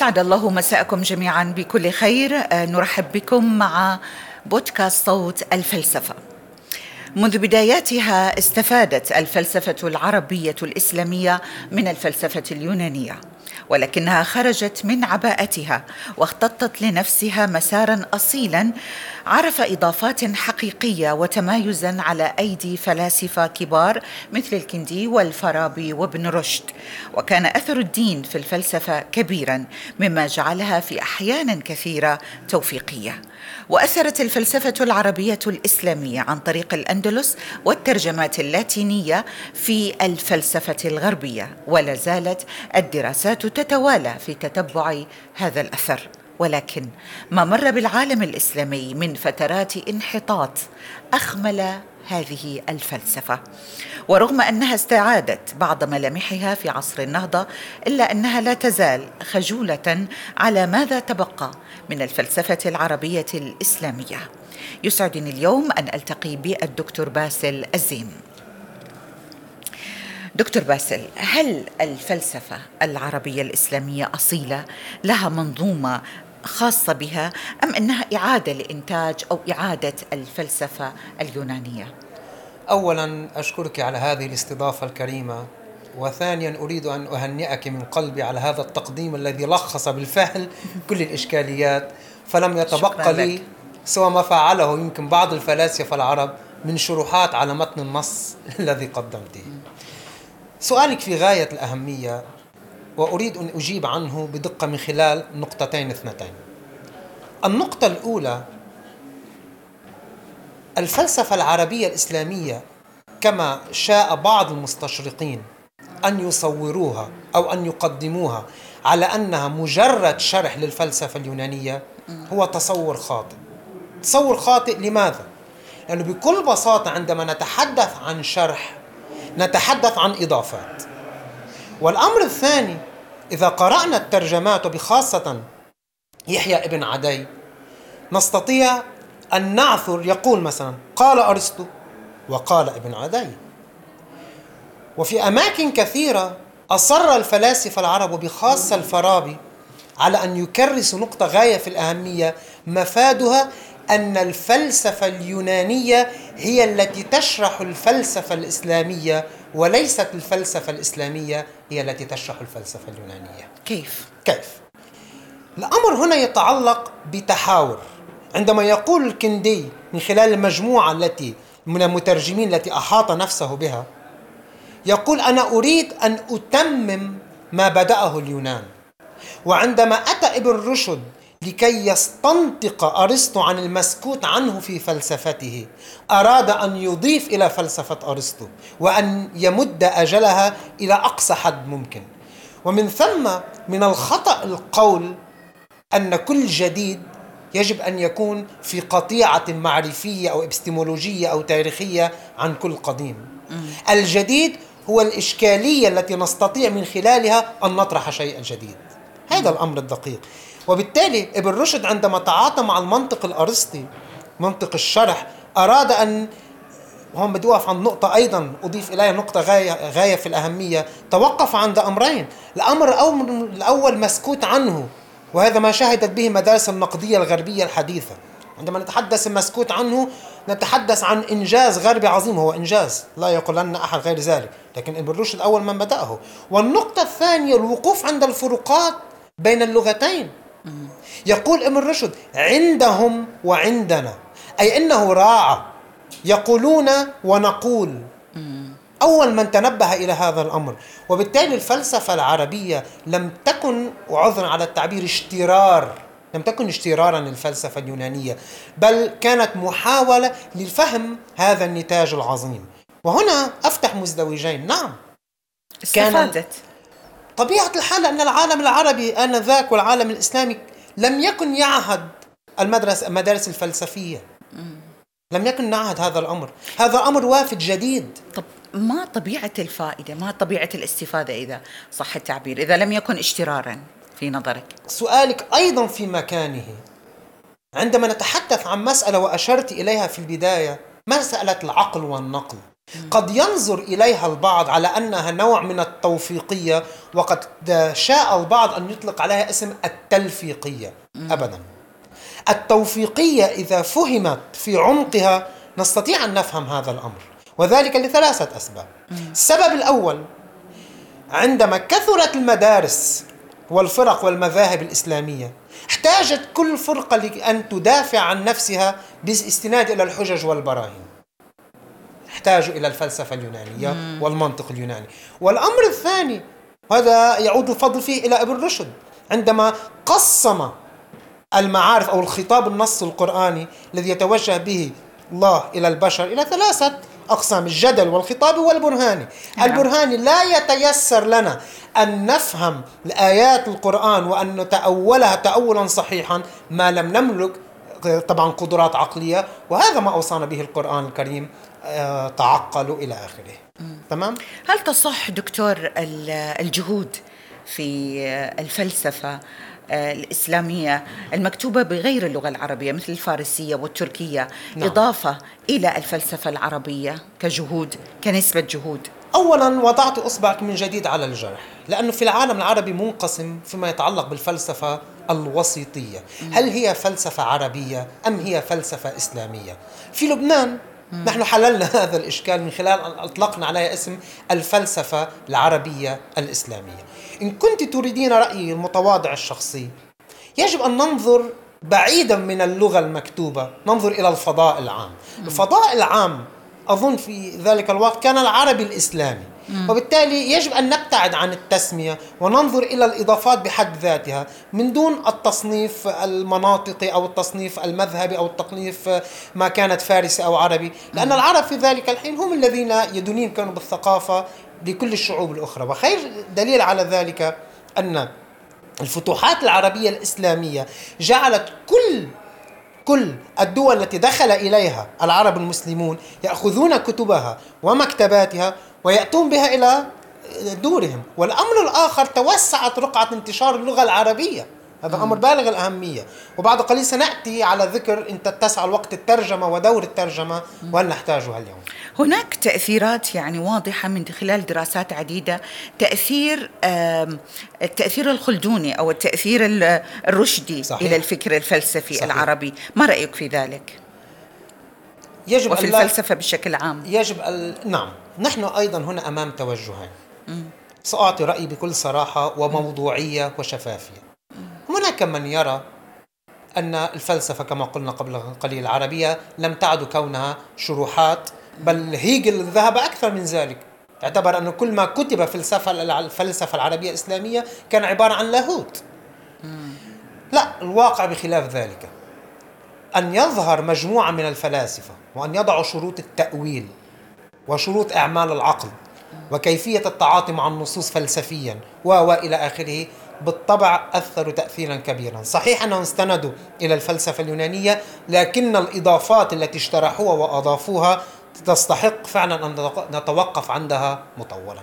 أسعد الله مساءكم جميعا. بكل خير آه، نرحب بكم مع بودكاست صوت الفلسفة. منذ بداياتها استفادت الفلسفة العربية الإسلامية من الفلسفة اليونانية. ولكنها خرجت من عباءتها واختطت لنفسها مسارا أصيلا عرف إضافات حقيقية وتمايزا على أيدي فلاسفة كبار مثل الكندي والفارابي وابن رشد. وكان أثر الدين في الفلسفة كبيرا مما جعلها في احيان كثيرة توفيقية. وأثرت الفلسفة العربية الإسلامية عن طريق الأندلس والترجمات اللاتينية في الفلسفة الغربية ولا زالت الدراسات تتوالى في تتبع هذا الأثر. ولكن ما مر بالعالم الإسلامي من فترات انحطاط أخمل هذه الفلسفة. ورغم أنها استعادت بعض ملامحها في عصر النهضة إلا أنها لا تزال خجولة على ماذا تبقى من الفلسفة العربية الإسلامية. يسعدني اليوم أن ألتقي بالدكتور باسل الزين. دكتور باسل هل الفلسفة العربية الإسلامية أصيلة لها منظومة خاصة بها أم إنها إعادة لإنتاج أو إعادة الفلسفة اليونانية اولا أشكرك على هذه الاستضافة الكريمة وثانيا أريد أن أهنئك من قلبي على هذا التقديم الذي لخص بالفعل كل الإشكاليات فلم يتبقى لي سوى ما فعله يمكن بعض الفلاسفة العرب من شروحات على متن النص الذي قدمته. سؤالك في غاية الأهمية وأريد أن أجيب عنه بدقة من خلال نقطتين اثنتين. النقطة الأولى الفلسفة العربية الإسلامية كما شاء بعض المستشرقين أن يصوروها أو أن يقدموها على أنها مجرد شرح للفلسفة اليونانية هو تصور خاطئ تصور خاطئ لماذا؟ لأنه بكل بساطة عندما نتحدث عن شرح نتحدث عن إضافات. والأمر الثاني إذا قرأنا الترجمات وبخاصة يحيى ابن عدي نستطيع أن نعثر يقول مثلا قال أرسطو وقال ابن عدي. وفي أماكن كثيرة أصر الفلاسفة العرب وبخاصة الفارابي على أن يكرسوا نقطة غاية في الأهمية مفادها أن الفلسفة اليونانية هي التي تشرح الفلسفة الإسلامية وليست الفلسفة الإسلامية هي التي تشرح الفلسفة اليونانية كيف؟ كيف؟ الأمر هنا يتعلق بتحاور عندما يقول الكندي من خلال المجموعة التي من المترجمين التي أحاط نفسه بها يقول أنا أريد أن أتمم ما بدأه اليونان وعندما أتى ابن رشد لكي يستنطق أرسطو عن المسكوت عنه في فلسفته أراد أن يضيف إلى فلسفة أرسطو وأن يمد أجلها إلى أقصى حد ممكن ومن ثم من الخطأ القول أن كل جديد يجب أن يكون في قطيعة معرفية أو ابستمولوجيه أو تاريخية عن كل قديم. الجديد هو الإشكالية التي نستطيع من خلالها أن نطرح شيئا جديد. هذا الأمر الدقيق. وبالتالي ابن رشد عندما تعاطى مع المنطق الأرسطي منطق الشرح أراد ان وهم بدي أقف عند نقطة أيضا أضيف إليها نقطة غاية, غاية في الأهمية. توقف عند أمرين. الأمر الأول مسكوت عنه وهذا ما شهدت به مدارس النقدية الغربية الحديثة. عندما نتحدث المسكوت عنه نتحدث عن إنجاز غربي عظيم. هو إنجاز لا يقولن أحد غير ذلك لكن ابن رشد أول من بدأه. والنقطة الثانية الوقوف عند الفروقات بين اللغتين. يقول ابن رشد عندهم وعندنا. أي أنه راعى يقولون ونقول. أول من تنبه إلى هذا الأمر. وبالتالي الفلسفة العربية لم تكن وعذرا على التعبير اشترار. لم تكن اشترارا للفلسفة اليونانية. بل كانت محاولة لفهم هذا النتاج العظيم. وهنا أفتح مزدوجين. نعم. استفادت. طبيعة الحال أن العالم العربي آنذاك والعالم الإسلامي لم يكن يعهد المدرسة المدارس الفلسفية. لم يكن نعهد هذا الأمر. هذا أمر وافد جديد. طب ما طبيعة الفائدة ما طبيعة الاستفادة إذا صح التعبير إذا لم يكن اشترارا في نظرك؟ سؤالك أيضا في مكانه. عندما نتحدث عن مسألة وأشرت إليها في البداية مسألة العقل والنقل. قد ينظر إليها البعض على أنها نوع من التوفيقية وقد شاء البعض أن يطلق عليها اسم التلفيقية. ابدا. التوفيقية إذا فهمت في عمقها نستطيع أن نفهم هذا الأمر وذلك لثلاثة أسباب. السبب الأول عندما كثرت المدارس والفرق والمذاهب الإسلامية احتاجت كل فرقة لأن تدافع عن نفسها باستناد إلى الحجج والبراهين. احتاجوا إلى الفلسفة اليونانية والمنطق اليوناني. والأمر الثاني وهذا يعود الفضل فيه إلى ابن رشد عندما قسم المعارف أو الخطاب النص القرآني الذي يتوجه به الله إلى البشر إلى ثلاثة أقسام الجدل والخطاب والبرهاني نعم. البرهاني لا يتيسر لنا أن نفهم الآيات القرآن وأن نتأولها تأولا صحيحا ما لم نملك طبعا قدرات عقلية وهذا ما أوصانا به القرآن الكريم آه، تعقلوا إلى آخره تمام؟ هل تصح دكتور الجهود في الفلسفة آه، الإسلامية المكتوبة بغير اللغة العربية مثل الفارسية والتركية نعم. إضافة إلى الفلسفة العربية كجهود كنسبة جهود اولا وضعت اصبعك من جديد على الجرح لأنه في العالم العربي منقسم فيما يتعلق بالفلسفة الوسيطية. هل هي فلسفة عربية أم هي فلسفة إسلامية؟ في لبنان نحن حللنا هذا الإشكال من خلال أن أطلقنا عليها اسم الفلسفة العربية الإسلامية. إن كنت تريدين رأيي المتواضع الشخصي يجب أن ننظر بعيدا من اللغة المكتوبة ننظر إلى الفضاء العام. الفضاء العام أظن في ذلك الوقت كان العربي الإسلامي. وبالتالي يجب أن نبتعد عن التسمية وننظر إلى الإضافات بحد ذاتها من دون التصنيف المناطقي أو التصنيف المذهبي أو التصنيف ما كانت فارسي أو عربي. لأن العرب في ذلك الحين هم الذين يدنين كانوا بالثقافة لكل الشعوب الأخرى. وخير دليل على ذلك أن الفتوحات العربية الإسلامية جعلت كل كل الدول التي دخل إليها العرب المسلمون يأخذون كتبها ومكتباتها ويأتون بها إلى دورهم. والأمر الآخر توسعت رقعة انتشار اللغة العربية. هذا أمر بالغ الأهمية. وبعد قليل سنأتي على ذكر إن تتسع الوقت الترجمة ودور الترجمة وهل نحتاجها اليوم. هناك تأثيرات يعني واضحة من خلال دراسات عديدة. تأثير التأثير الخلدوني أو التأثير الرشدي صحيح. إلى الفكر الفلسفي صحيح. العربي. ما رأيك في ذلك؟ يجب وفي الفلسفة بشكل عام. يجب نعم. نحن أيضا هنا أمام توجهين. سأعطي رأيي بكل صراحة وموضوعية وشفافية. هناك من يرى أن الفلسفة كما قلنا قبل قليل العربية لم تعد كونها شروحات بل هيجل ذهب أكثر من ذلك. اعتبر أن كل ما كتب في الفلسفة العربية الإسلامية كان عبارة عن لاهوت. لا الواقع بخلاف ذلك. أن يظهر مجموعة من الفلاسفة وأن يضعوا شروط التأويل وشروط إعمال العقل وكيفية التعاطي مع النصوص فلسفيا وإلى آخره بالطبع أثروا تأثيرا كبيرا. صحيح أنهم استندوا إلى الفلسفة اليونانية لكن الإضافات التي اجترحوها وأضافوها تستحق فعلا أن نتوقف عندها مطولا.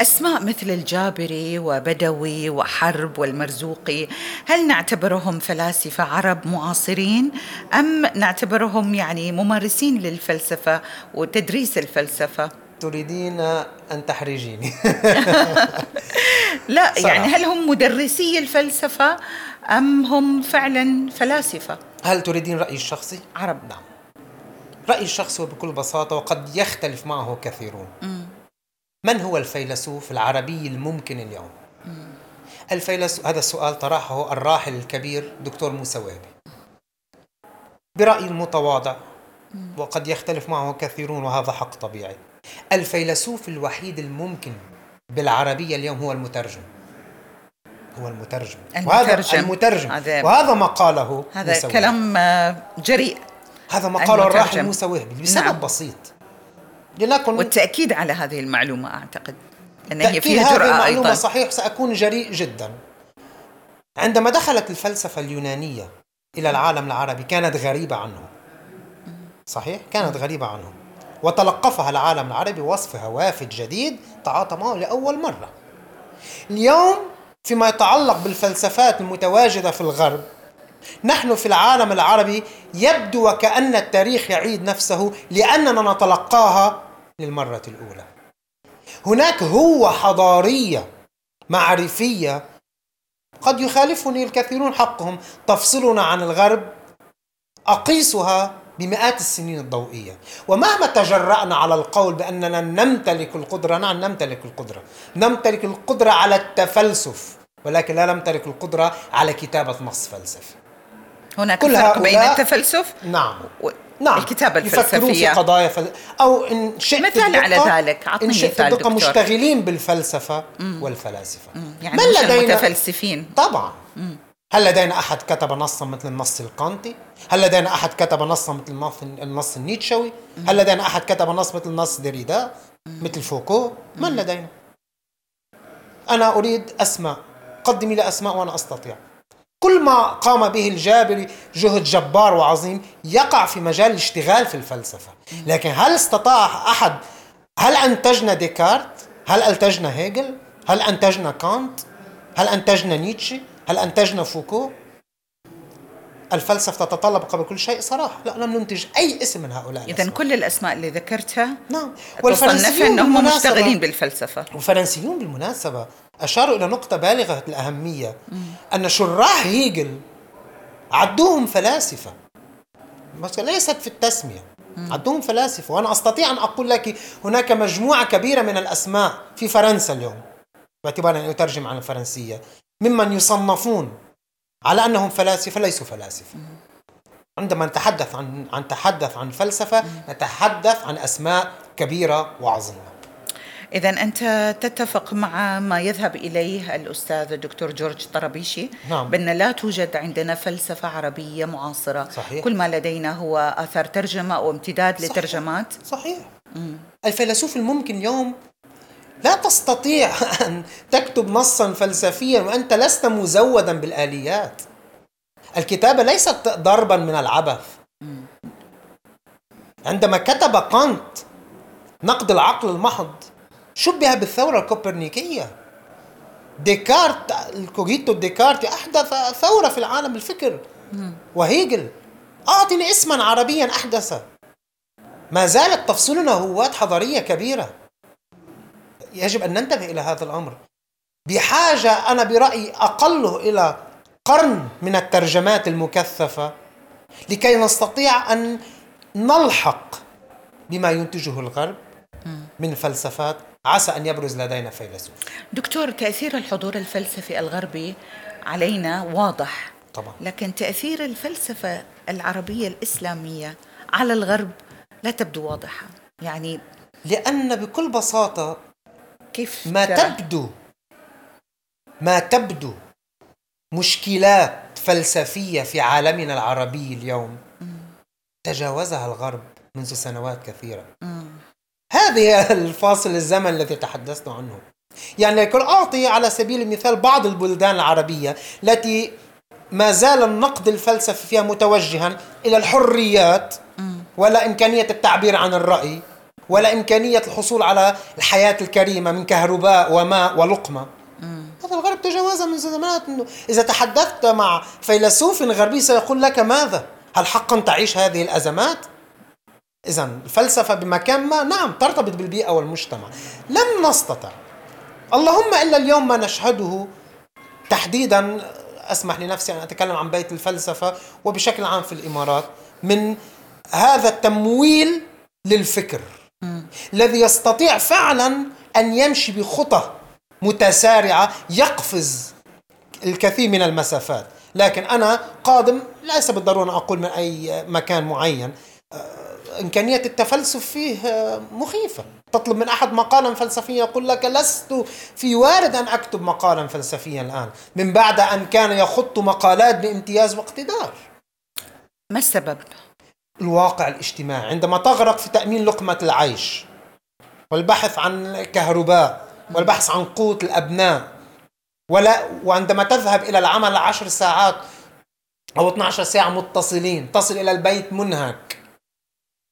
أسماء مثل الجابري وبدوي وحرب والمرزوقي هل نعتبرهم فلاسفة عرب معاصرين أم نعتبرهم يعني ممارسين للفلسفة وتدريس الفلسفة؟ تريدين أن تحرجيني لا صراحة. يعني هل هم مدرسي الفلسفة أم هم فعلا فلاسفة هل تريدين رأيي الشخصي؟ عرب نعم رأيي الشخصي بكل بساطة وقد يختلف معه كثيرون م. من هو الفيلسوف العربي الممكن اليوم؟ الفيلسوف هذا السؤال طرحه الراحل الكبير دكتور موسى وهبي برأيي المتواضع وقد يختلف معه كثيرون وهذا حق طبيعي الفيلسوف الوحيد الممكن بالعربية اليوم هو المترجم. هو المترجم, المترجم. وهذا المترجم. هذا وهذا ما قاله هذا كلام آه، جريء. هذا ما قاله الراحل موسى وهبي بسبب نعم. بسيط. لنكن والتأكيد على هذه المعلومة أعتقد. أن هي فيها جرأة هذه المعلومة أيضا. صحيح سأكون جريء جدا. عندما دخلت الفلسفة اليونانية إلى العالم العربي كانت غريبة عنهم صحيح؟ كانت غريبة عنهم وتلقفها العالم العربي وصفها وافد جديد تعاطى معه لأول مرة. اليوم فيما يتعلق بالفلسفات المتواجدة في الغرب نحن في العالم العربي يبدو وكأن التاريخ يعيد نفسه لأننا نتلقاها للمرة الأولى. هناك هو حضارية معرفية قد يخالفني الكثيرون حقهم. تفصلنا عن الغرب أقيسها بمئات السنين الضوئية. ومهما تجرأنا على القول بأننا نمتلك القدرة نعم نمتلك القدرة. نمتلك القدرة على التفلسف ولكن لا نمتلك القدرة على كتابة نص فلسفي. هناك فرق بين التفلسف نعم. و... نعم. الكتابة الفلسفية في قضايا فل... أو إن شئت مثال على ذلك. إن شئت دقة مشتغلين بالفلسفة مم. والفلاسفة. مم. يعني من لدينا؟ متفلسفين. طبعا. مم. هل لدينا أحد كتب نصا مثل النص الكانتي؟ هل لدينا أحد كتب نصا مثل النص, النيتشوي؟ هل لدينا أحد كتب نص مثل نص ديريدا؟ مثل فوكو؟ من لدينا؟ أنا أريد أسماء قدمي لي أسماء وأنا أستطيع كل ما قام به الجابري جهد جبار وعظيم يقع في مجال الاشتغال في الفلسفة لكن هل استطاع أحد هل أنتجنا ديكارت هل أنتجنا هيجل هل أنتجنا كانت هل أنتجنا نيتشه هل أنتجنا فوكو؟ الفلسفة تتطلب قبل كل شيء صراحة. لا لم ننتج أي اسم من هؤلاء إذا كل الأسماء اللي ذكرتها نعم. والفرنسيون أنهم مشتغلين بالفلسفة. والفرنسيون بالمناسبة أشاروا إلى نقطة بالغة الأهمية أن شراح هيجل عدوهم فلاسفة. بس ليست في التسمية. عدوهم فلاسفة. وأنا أستطيع أن أقول لك هناك مجموعة كبيرة من الأسماء في فرنسا اليوم. باعتبار أن أترجم عن الفرنسية. ممن يصنفون على أنهم فلاسفة ليسوا فلاسفة عندما نتحدث عن عن تحدث عن فلسفة نتحدث عن أسماء كبيرة وعظيمة إذا أنت تتفق مع ما يذهب إليه الأستاذ الدكتور جورج طرابيشي نعم. بأن لا توجد عندنا فلسفة عربية معاصرة صحيح. كل ما لدينا هو آثار ترجمة أو امتداد صحيح. لترجمات صحيح مم. الفيلسوف الممكن اليوم لا تستطيع أن تكتب نصا فلسفيا وأنت لست مزودا بالآليات. الكتابة ليست ضربا من العبث. عندما كتب كانت نقد العقل المحض شبه بالثورة الكوبرنيكية. ديكارت الكوجيتو ديكارت أحدث ثورة في العالم الفكر وهيجل. أعطني اسما عربيا أحدث. ما زالت تفصلنا هوات حضارية كبيرة. يجب أن ننتبه إلى هذا الأمر. بحاجة أنا برأيي أقله إلى قرن من الترجمات المكثفة لكي نستطيع أن نلحق بما ينتجه الغرب من فلسفات. عسى أن يبرز لدينا فيلسوف. دكتور تأثير الحضور الفلسفي الغربي علينا واضح طبعا. لكن تأثير الفلسفة العربية الإسلامية على الغرب لا تبدو واضحة يعني لأن بكل بساطة كيف ما ترى؟ تبدو. ما تبدو. مشكلات فلسفية في عالمنا العربي اليوم تجاوزها الغرب منذ سنوات كثيرة. هذه الفاصل الزمن الذي تحدثنا عنه. يعني لكن أعطي على سبيل المثال بعض البلدان العربية التي ما زال النقد الفلسفي فيها متوجها إلى الحريات ولا إمكانية التعبير عن الرأي. ولا إمكانية الحصول على الحياة الكريمة من كهرباء وماء ولقمة. هذا الغرب تجاوزها من زمانات انه إذا تحدثت مع فيلسوف غربي سيقول لك ماذا؟ هل حقا تعيش هذه الأزمات؟ إذا الفلسفة بمكان ما نعم ترتبط بالبيئة والمجتمع. لم نستطع. اللهم إلا اليوم ما نشهده تحديدا أسمح لنفسي أن أتكلم عن بيت الفلسفة وبشكل عام في الإمارات من هذا التمويل للفكر. الذي يستطيع فعلا أن يمشي بخطى متسارعة يقفز الكثير من المسافات. لكن أنا قادم ليس بالضرورة أقول من أي مكان معين. إمكانية التفلسف فيه مخيفة. تطلب من أحد مقالا فلسفيا يقول لك لست في وارد أن أكتب مقالا فلسفيا الآن. من بعد أن كان يخط مقالات بامتياز واقتدار. ما السبب؟ الواقع الاجتماعي عندما تغرق في تأمين لقمة العيش والبحث عن كهرباء والبحث عن قوت الأبناء ولا وعندما تذهب إلى العمل عشر ساعات أو 12 ساعة متصلين تصل إلى البيت منهك.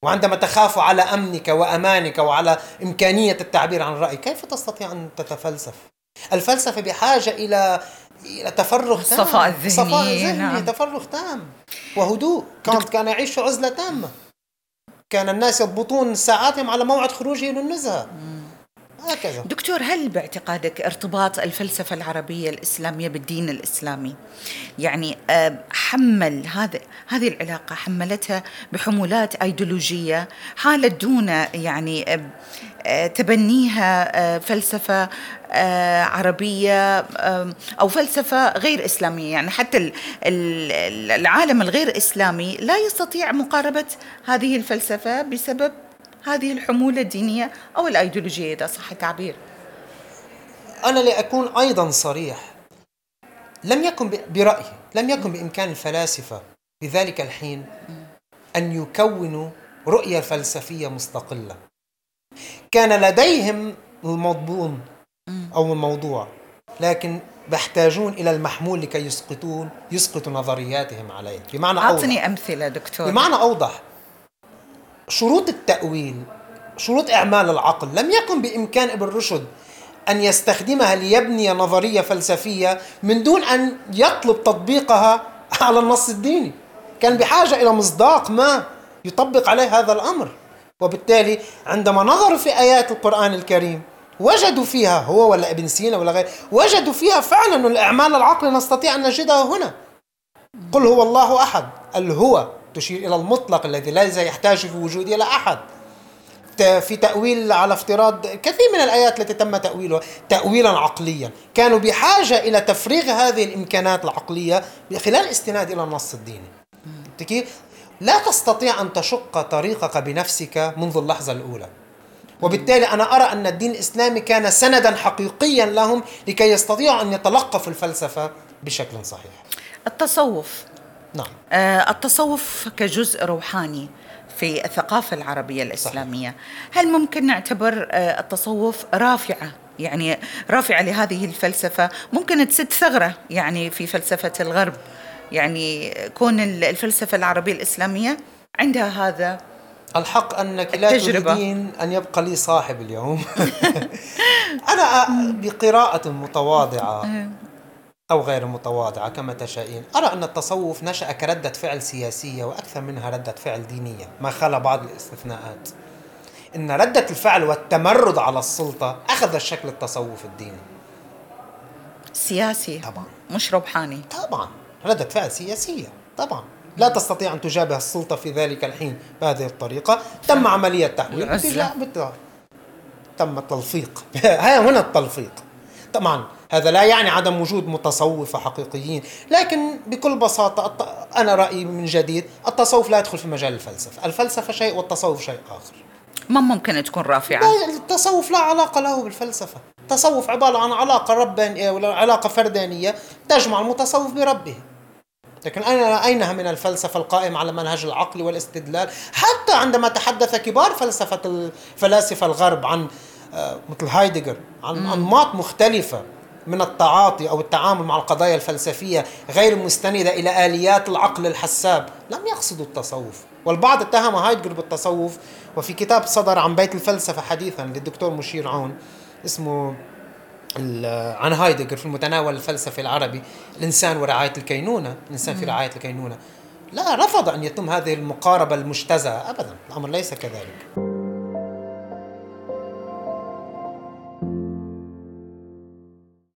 وعندما تخاف على أمنك وأمانك وعلى إمكانية التعبير عن الرأي كيف تستطيع أن تتفلسف؟ الفلسفة بحاجة إلى إلى تفرغ تام. صفاء الذهني صفاء ذهني نعم. تفرغ تام. وهدوء. كانت كان يعيش عزلة تامة. كان الناس يضبطون ساعاتهم على موعد خروجه للنزهة. هكذا. دكتور هل باعتقادك ارتباط الفلسفة العربية الإسلامية بالدين الإسلامي؟ يعني آه، حمل هذا هذه العلاقة حملتها بحمولات أيديولوجية حالت دون يعني آه، آه، تبنيها فلسفة عربية أو فلسفة غير إسلامية؟ يعني حتى العالم الغير إسلامي لا يستطيع مقاربة هذه الفلسفة بسبب هذه الحمولة الدينية أو الأيديولوجية إذا صح التعبير؟ أنا لأكون أيضا صريح. لم يكن برأيي لم يكن بإمكان الفلاسفة في ذلك الحين أن يكونوا رؤية فلسفية مستقلة. كان لديهم المضمون أو الموضوع لكن يحتاجون إلى المحمول لكي يسقطون يسقطوا نظرياتهم عليه. بمعنى أعطني أوضح. أمثلة دكتور. بمعنى أوضح شروط التأويل شروط إعمال العقل لم يكن بإمكان ابن رشد أن يستخدمها ليبني نظرية فلسفية من دون أن يطلب تطبيقها على النص الديني. كان بحاجة إلى مصداق ما يطبق عليه هذا الأمر. وبالتالي عندما نظروا في آيات القرآن الكريم وجدوا فيها هو ولا ابن سينا ولا غيره وجدوا فيها فعلا الإعمال العقلي نستطيع أن نجدها هنا. قل هو الله أحد الهو تشير إلى المطلق الذي ليس يحتاج في وجوده إلى أحد. في تأويل على افتراض كثير من الآيات التي تم تأويلها تأويلا عقليا. كانوا بحاجة إلى تفريغ هذه الإمكانات العقلية خلال استناد إلى النص الديني؟ لا تستطيع أن تشق طريقك بنفسك منذ اللحظة الأولى. وبالتالي أنا أرى أن الدين الإسلامي كان سندا حقيقيا لهم لكي يستطيعوا أن يتلقفوا الفلسفة بشكل صحيح. التصوف. نعم. آه التصوف كجزء روحاني في الثقافة العربية الإسلامية. صحيح. هل ممكن نعتبر آه التصوف رافعة؟ يعني رافعة لهذه الفلسفة. ممكن تسد ثغرة يعني في فلسفة الغرب. يعني كون الفلسفة العربية الإسلامية عندها هذا الحق أنك لا تريدين أن يبقى لي صاحب اليوم. أنا بقراءة متواضعة. أو غير متواضعة كما تشائين. أرى أن التصوف نشأ كردة فعل سياسية وأكثر منها ردة فعل دينية. ما خلا بعض الاستثناءات. إن ردة الفعل والتمرد على السلطة أخذ الشكل التصوف الديني. سياسي. طبعا. مش روحاني طبعا. ردة فعل سياسية. طبعا. لا تستطيع أن تجابه السلطة في ذلك الحين بهذه الطريقة. تم عملية تحويل تم التلفيق. هي هنا التلفيق. طبعا هذا لا يعني عدم وجود متصوفة حقيقيين. لكن بكل بساطة أنا رأيي من جديد التصوف لا يدخل في مجال الفلسفة. الفلسفة شيء والتصوف شيء آخر. ما ممكن تكون رافعة؟ التصوف لا علاقة له بالفلسفة. التصوف عبارة عن علاقة ربانية ولا علاقة فردانية تجمع المتصوف بربه. لكن أين أينها من الفلسفة القائمة على منهج العقل والاستدلال؟ حتى عندما تحدث كبار فلسفة الفلاسفة الغرب عن مثل هايدجر عن أنماط مختلفة من التعاطي أو التعامل مع القضايا الفلسفية غير مستندة إلى آليات العقل الحساب، لم يقصدوا التصوف، والبعض اتهم هايدجر بالتصوف. وفي كتاب صدر عن بيت الفلسفة حديثا للدكتور مشير عون اسمه عن هايدجر في المتناول الفلسفي العربي الإنسان ورعاية الكينونة، الإنسان في رعاية الكينونة. لا رفض أن يتم هذه المقاربة المجتزأة ابدا، الأمر ليس كذلك.